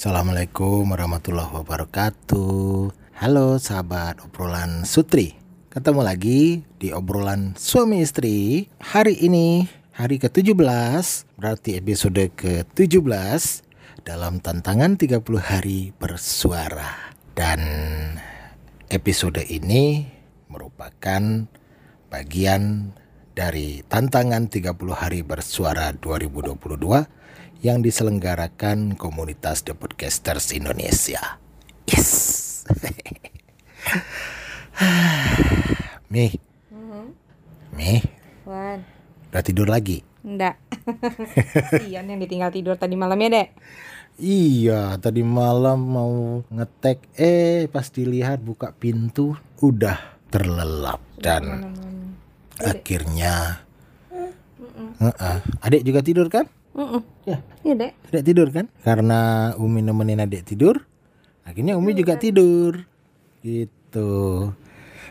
Assalamualaikum warahmatullahi wabarakatuh. Halo sahabat obrolan Sutri. Ketemu lagi di obrolan suami istri. Hari ini hari ke-17 berarti episode ke-17 dalam tantangan 30 hari bersuara. Dan episode ini merupakan bagian dari tantangan 30 hari bersuara 2022 yang diselenggarakan komunitas The Podcasters Indonesia. Yes. Mi. Mi, Wan, udah tidur lagi? enggak. Ian yang ditinggal tidur tadi malam ya, Dek. Iya, tadi malam mau ngetek eh pas dilihat buka pintu udah terlelap dan akhirnya Heeh. Adik juga tidur kan? Heeh. Ya, Iya, Dek. Adik tidur kan? Karena Umi nemenin adik tidur, akhirnya Umi juga tidur. Gitu.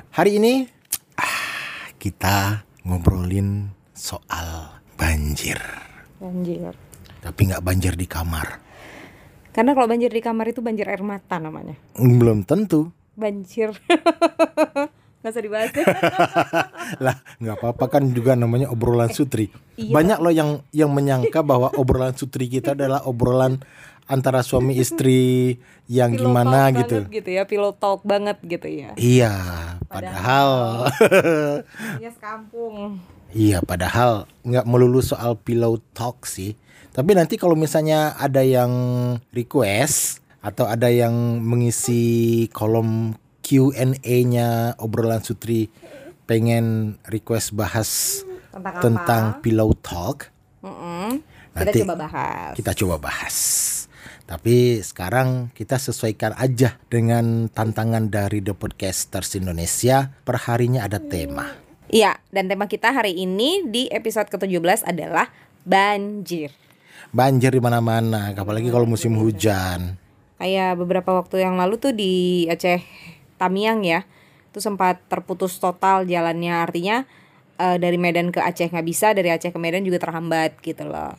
Hari ini ah, kita ngobrolin soal banjir. Banjir. Tapi nggak banjir di kamar. Karena kalau banjir di kamar itu banjir air mata namanya. Belum tentu. Banjir. Gak usah dibahas. Lah, nggak apa-apa kan juga namanya obrolan sutri. iya. Banyak loh yang yang menyangka bahwa obrolan sutri kita adalah obrolan antara suami istri yang Pillow gimana talk gitu. gitu ya, pillow talk banget gitu ya. Iya, padahal Ya sekampung. Iya, padahal nggak melulu soal pillow talk sih. Tapi nanti kalau misalnya ada yang request atau ada yang mengisi kolom Q&A-nya obrolan Sutri pengen request bahas Tentang apa? tentang pillow talk, Mm-mm. Kita Nanti coba bahas. kita coba bahas. Tapi sekarang kita sesuaikan aja dengan tantangan dari The Podcasters Indonesia. Perharinya ada tema. Iya, dan tema kita hari ini di episode ke-17 adalah banjir. Banjir di mana-mana, apalagi kalau musim hujan. Kayak beberapa waktu yang lalu tuh di Aceh Tamiang ya, itu sempat terputus total jalannya. Artinya eh, dari Medan ke Aceh nggak bisa, dari Aceh ke Medan juga terhambat gitu loh.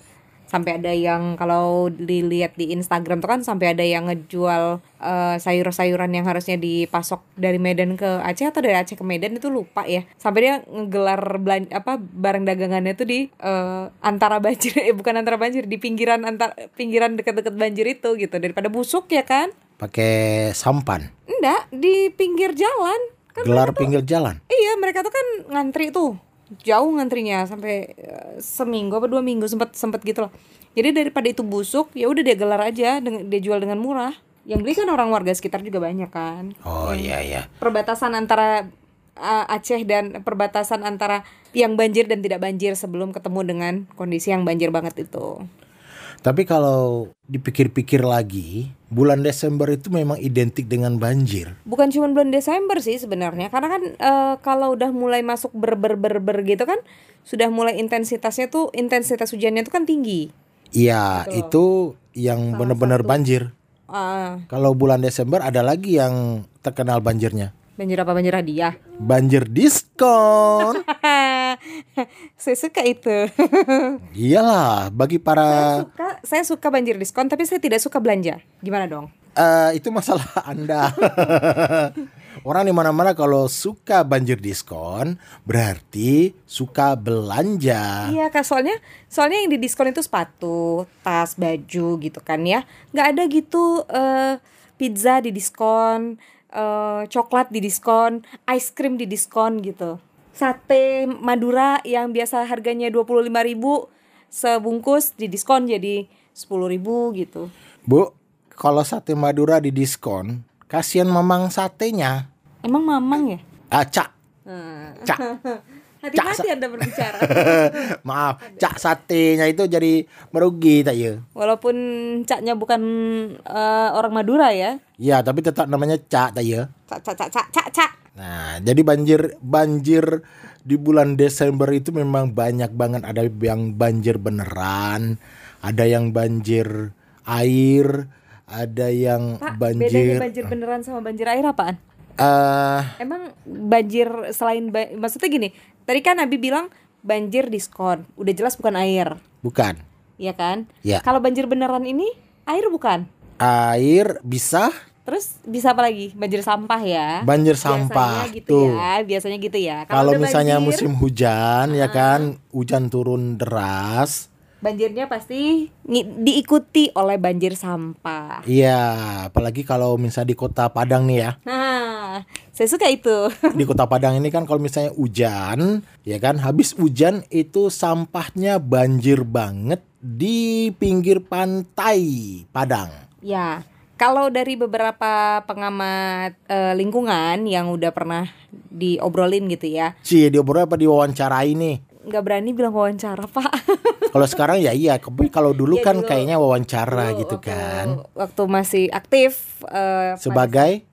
Sampai ada yang kalau dilihat di Instagram tuh kan sampai ada yang ngejual eh, sayur-sayuran yang harusnya dipasok dari Medan ke Aceh atau dari Aceh ke Medan itu lupa ya. Sampai dia ngegelar belan apa barang dagangannya tuh di eh, antara banjir eh bukan antara banjir di pinggiran antar pinggiran dekat-dekat banjir itu gitu daripada busuk ya kan? Pakai sampan, Enggak, di pinggir jalan. Kan gelar pinggir jalan. Iya, mereka tuh kan ngantri tuh. Jauh ngantrinya sampai eh, seminggu apa dua minggu sempat sempat gitu loh. Jadi daripada itu busuk, ya udah dia gelar aja dia jual dengan murah. Yang beli kan orang warga sekitar juga banyak kan. Oh iya iya. Perbatasan antara eh, Aceh dan perbatasan antara yang banjir dan tidak banjir sebelum ketemu dengan kondisi yang banjir banget itu. Tapi kalau dipikir-pikir lagi, bulan Desember itu memang identik dengan banjir. bukan cuma bulan Desember sih sebenarnya karena kan eh, kalau udah mulai masuk ber ber ber ber gitu kan sudah mulai intensitasnya tuh intensitas hujannya tuh kan tinggi Iya, itu yang benar-benar banjir. ah Kalau bulan Desember ada lagi yang terkenal banjirnya. banjir apa banjir hadiah Banjir diskon. saya suka itu. Iyalah, bagi para suka saya suka banjir diskon tapi saya tidak suka belanja. Gimana dong? Eh, itu masalah Anda. Orang di mana-mana kalau suka banjir diskon berarti suka belanja. iya kak soalnya soalnya yang di diskon itu sepatu tas baju gitu kan ya. Nggak ada gitu eh, pizza di diskon eh, coklat di diskon ice cream di diskon gitu sate Madura yang biasa harganya 25.000 sebungkus di diskon jadi 10.000 gitu Bu, kalau sate Madura di diskon, kasihan mamang satenya. emang mamang ya Ah, cak. Hmm. Cak. hati-hati anda berbicara Maaf, cak satenya itu jadi merugi tak ya? walaupun caknya bukan eh, orang Madura ya Ya, tapi tetap namanya cak tak ya? cak cak cak cak cak cak Nah, jadi banjir banjir di bulan Desember itu memang banyak banget ada yang banjir beneran, ada yang banjir air, ada yang Pak, banjir bedanya banjir beneran sama banjir air apaan? Eh Emang banjir selain ba- maksudnya gini, tadi kan Nabi bilang banjir diskon, udah jelas bukan air, bukan. ya kan? Ya. Kalau banjir beneran ini air bukan? air bisa Terus bisa apa lagi? Banjir sampah ya. banjir Biasanya sampah gitu tuh. ya. Biasanya gitu ya. Kalau misalnya banjir, musim hujan ya kan, hujan turun deras. banjirnya pasti diikuti oleh banjir sampah. Iya, apalagi kalau misalnya di Kota Padang nih ya. Nah, saya suka itu. Di Kota Padang ini kan kalau misalnya hujan, ya kan, habis hujan itu sampahnya banjir banget di pinggir pantai Padang. ya, kalau dari beberapa pengamat eh, lingkungan yang udah pernah diobrolin gitu ya, Cie, diobrol apa diwawancarai nih? nggak berani bilang wawancara pak. Kalau sekarang ya iya, tapi kalau dulu Iya, kan dulu. kayaknya wawancara Dulu gitu waktu- kan. Waktu masih aktif pada- Sebagai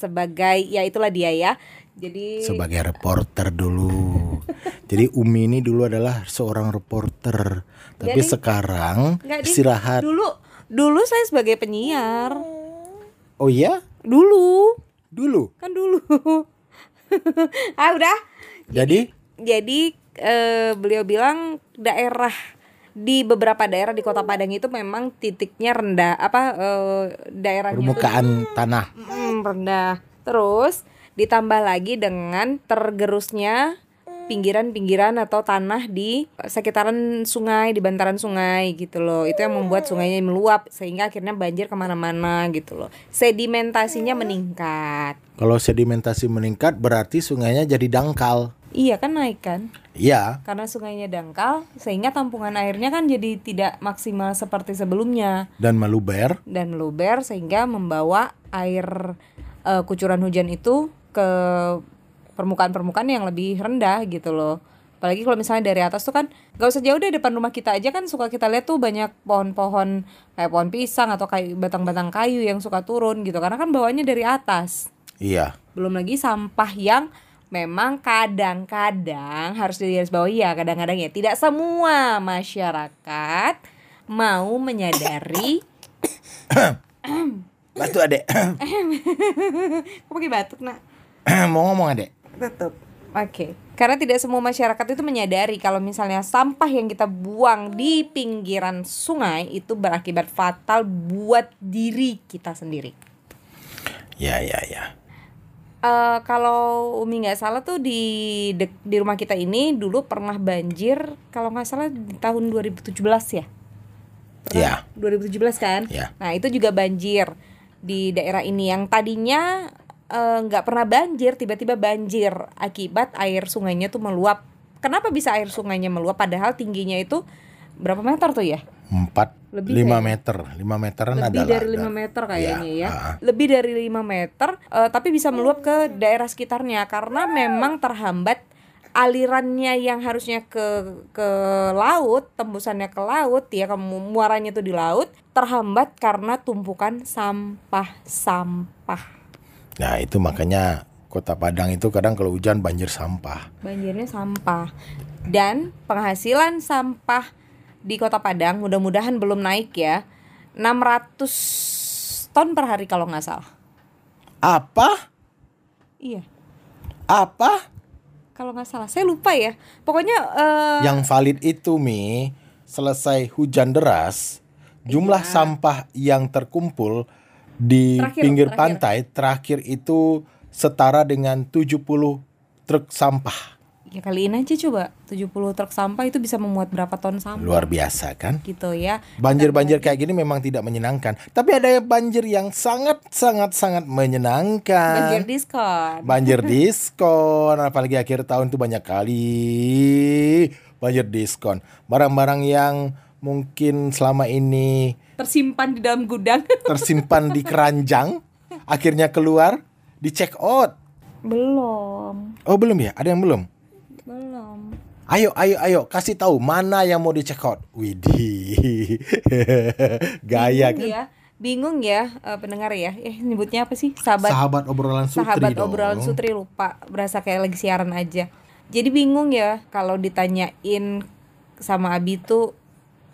sebagai ya itulah dia ya. Jadi sebagai reporter dulu. Jadi Umi ini dulu adalah seorang reporter, tapi Jadi- sekarang istirahat. dulu dulu saya sebagai penyiar. Oh iya? Dulu, Dulu. kan dulu. ah udah. Jadi Jadi eh, beliau bilang daerah di beberapa daerah di Kota Padang itu memang titiknya rendah apa eh, daerahnya tuh permukaan tanah. Mm, rendah. Terus ditambah lagi dengan tergerusnya pinggiran-pinggiran atau tanah di sekitaran sungai, di bantaran sungai gitu loh. Itu yang membuat sungainya meluap sehingga akhirnya banjir ke mana-mana gitu loh. Sedimentasinya meningkat. Kalau sedimentasi meningkat berarti sungainya jadi dangkal. Iya kan naik kan? Iya, Karena sungainya dangkal sehingga tampungan airnya kan jadi tidak maksimal seperti sebelumnya dan meluber. dan meluber sehingga membawa air eh, kucuran hujan itu ke permukaan-permukaan yang lebih rendah gitu loh. Apalagi kalau misalnya dari atas tuh kan gak usah jauh deh depan rumah kita aja kan suka kita lihat tuh banyak pohon-pohon kayak pohon pisang atau kayu batang-batang kayu yang suka turun gitu karena kan bawahnya dari atas. Iya. Belum lagi sampah yang memang kadang-kadang harus digarisbawahi ya kadang-kadang ya tidak semua masyarakat mau menyadari Batu adek. Kok pakai batuk nak? Mau ngomong adek. Tutup. Oke. Karena tidak semua masyarakat itu menyadari kalau misalnya sampah yang kita buang di pinggiran sungai itu berakibat fatal buat diri kita sendiri. Ya ya ya. Eh kalau Umi nggak salah tuh di dek- di rumah kita ini dulu pernah banjir kalau nggak salah di tahun 2017 ya. Ya. 2017 kan? Ya. Nah, itu juga banjir di daerah ini yang tadinya eh, nggak pernah banjir, tiba-tiba banjir akibat air sungainya tuh meluap. Kenapa bisa air sungainya meluap padahal tingginya itu berapa meter tuh ya? Empat Lebih lima kayaknya. meter, lima meteran Lebih adalah. dari 5 meter kayaknya ya. ah. Lebih dari 5 meter eh, tapi bisa meluap ke daerah sekitarnya karena memang terhambat alirannya yang harusnya ke ke laut, tembusannya ke laut ya, kamu muaranya tuh di laut terhambat karena tumpukan sampah-sampah. Nah itu makanya kota Padang itu kadang kalau hujan banjir sampah. Banjirnya sampah. Dan penghasilan sampah di Kota Padang mudah-mudahan belum naik ya. 600 ton per hari kalau nggak salah. Apa? Iya. Apa? kalau nggak salah saya lupa ya pokoknya eh, Yang valid itu Mi selesai hujan deras, jumlah sampah yang terkumpul di Terakhir, pinggir terakhir. pantai terakhir itu setara dengan 70 truk sampah. Ya kaliin aja coba 70 truk sampah itu bisa memuat berapa ton sampah Luar biasa kan? gitu ya Banjir-banjir kayak gini memang tidak menyenangkan, tapi ada yang banjir yang sangat sangat sangat menyenangkan. banjir diskon Banjir diskon, apalagi akhir tahun tuh banyak kali banjir diskon. Barang-barang yang mungkin selama ini tersimpan di dalam gudang tersimpan di keranjang, akhirnya keluar di check out. belum Oh belum ya? Ada yang belum? Ayo, ayo, ayo, kasih tahu mana yang mau di check out. Widih, gaya bingung kan? ya bingung ya eh, pendengar ya. Eh nyebutnya apa sih? Sahabat Sahabat obrolan sutri sahabat dong. obrolan sutri lupa. Berasa kayak lagi siaran aja. Jadi bingung ya kalau ditanyain sama Abi tuh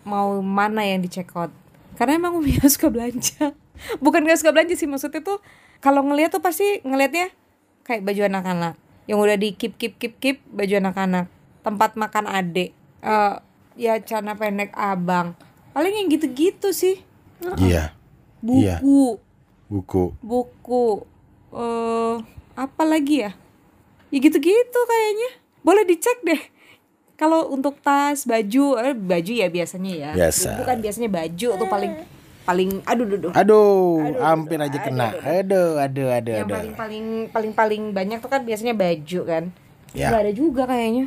mau mana yang di check out. Karena emang Umi suka belanja. Bukan gak suka belanja sih maksudnya tuh kalau ngeliat tuh pasti ngelihatnya kayak baju anak-anak. Yang udah di keep keep keep keep baju anak-anak tempat makan adek eh ya celana pendek abang paling yang gitu-gitu sih Iya. Iya. buku, buku. buku, eh apa lagi ya? Ya gitu-gitu kayaknya. Boleh dicek deh. Kalau untuk tas, baju, eh, baju ya biasanya ya. Biasa. Bukan biasanya baju tuh paling paling aduh aduh, aduh. Aduh, hampir aja kena. Aduh, aduh, aduh, Yang aduh. paling paling paling paling banyak tuh kan biasanya baju kan. Ya. Nggak ada juga kayaknya.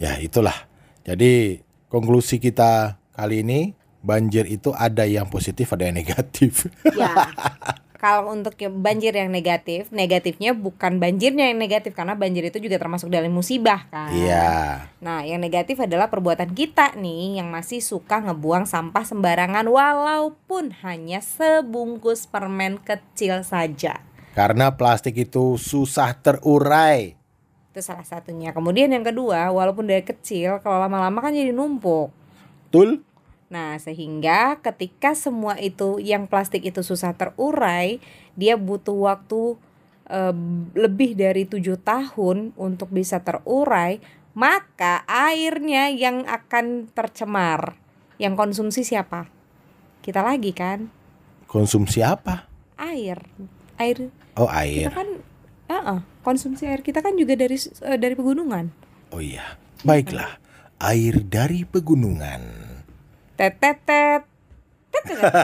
Ya, itulah. Jadi, konklusi kita kali ini banjir itu ada yang positif, ada yang negatif. Ya. Kalau untuk banjir yang negatif, negatifnya bukan banjirnya yang negatif karena banjir itu juga termasuk dalam musibah kan. Iya. Nah, yang negatif adalah perbuatan kita nih yang masih suka ngebuang sampah sembarangan walaupun hanya sebungkus permen kecil saja. Karena plastik itu susah terurai. Itu salah satunya. Kemudian yang kedua, walaupun dari kecil, kalau lama-lama kan jadi numpuk. Betul? Nah, sehingga ketika semua itu yang plastik itu susah terurai, dia butuh waktu eh, lebih dari tujuh tahun untuk bisa terurai, maka airnya yang akan tercemar. Yang konsumsi siapa? Kita lagi kan? Konsumsi apa? Air. Air Oh, kita air. kan uh konsumsi air kita kan juga dari eh, dari pegunungan. Oh iya. Baiklah. Air dari pegunungan. Tetetet. Tetetet.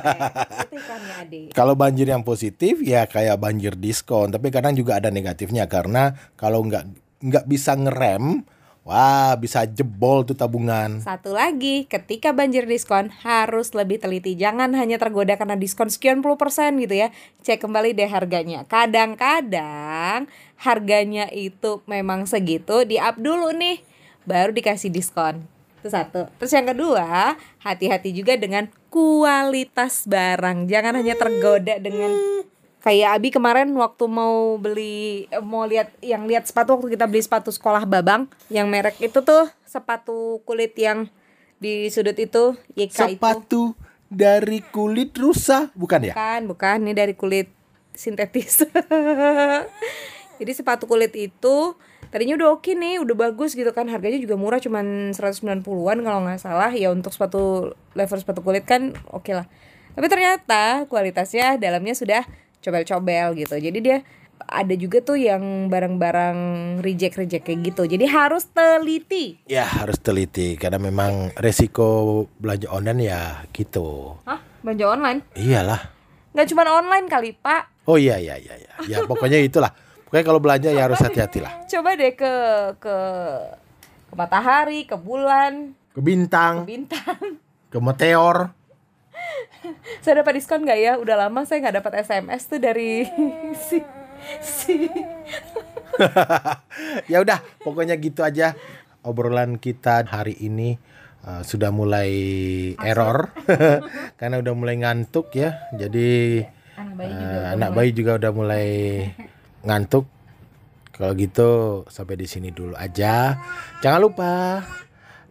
Kalau banjir yang positif ya kayak banjir diskon, tapi kadang juga ada negatifnya karena kalau nggak nggak bisa ngerem, wah bisa jebol tuh tabungan. Satu lagi, ketika banjir diskon harus lebih teliti. Jangan hanya tergoda karena diskon sekian puluh persen gitu ya. Cek kembali deh harganya. Kadang-kadang harganya itu memang segitu, di up dulu nih, baru dikasih diskon. Itu satu. Terus yang kedua, hati-hati juga dengan kualitas barang. Jangan hanya tergoda dengan kayak Abi kemarin waktu mau beli mau lihat yang lihat sepatu waktu kita beli sepatu sekolah Babang yang merek itu tuh sepatu kulit yang di sudut itu YK itu. Sepatu dari kulit rusa, bukan ya? bukan bukan ini dari kulit sintetis. Jadi sepatu kulit itu tadinya udah oke nih udah bagus gitu kan. Harganya juga murah cuman 190-an kalau nggak salah. Ya untuk sepatu level sepatu kulit kan oke lah. Tapi ternyata kualitasnya dalamnya sudah cobel-cobel gitu jadi dia ada juga tuh yang barang-barang reject-reject kayak gitu jadi harus teliti Ya harus teliti karena memang resiko belanja online ya gitu. Hah? belanja online Iyalah. nggak cuma online kali pak Oh iya iya iya iya. Ya pokoknya itulah. Pokoknya kalau belanja ya harus hati-hati lah. coba deh ke ke ke matahari, ke bulan, Ke bintang, ke bintang. ke meteor. Saya dapat diskon nggak ya? Udah lama saya nggak dapat SMS tuh dari si si. ya udah, pokoknya gitu aja obrolan kita hari ini uh, sudah mulai error karena udah mulai ngantuk ya. Jadi Anak bayi uh, anak bayi juga udah mulai ngantuk. Kalau gitu sampai di sini dulu aja. Jangan lupa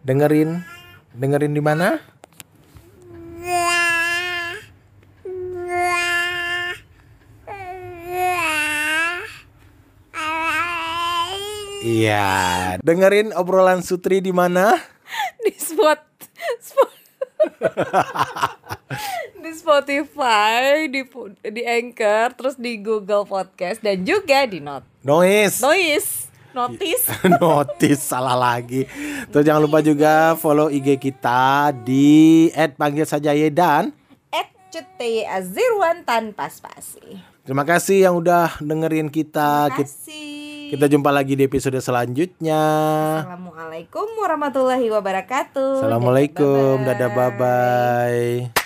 dengerin dengerin di mana? Iya, dengerin obrolan Sutri di mana? di spot spot di Spotify, di di Anchor, terus di Google Podcast dan juga di Not Noise. Noise Notice. Notis salah lagi. Terus jangan lupa juga follow IG kita di @panggil saja Yedan. At Cutey Azirwan tanpa spasi. Terima kasih yang udah dengerin kita. Kita, Kasih. Kita jumpa lagi di episode selanjutnya. Assalamualaikum warahmatullahi wabarakatuh. Assalamualaikum. Dadah, Dadah bye bye.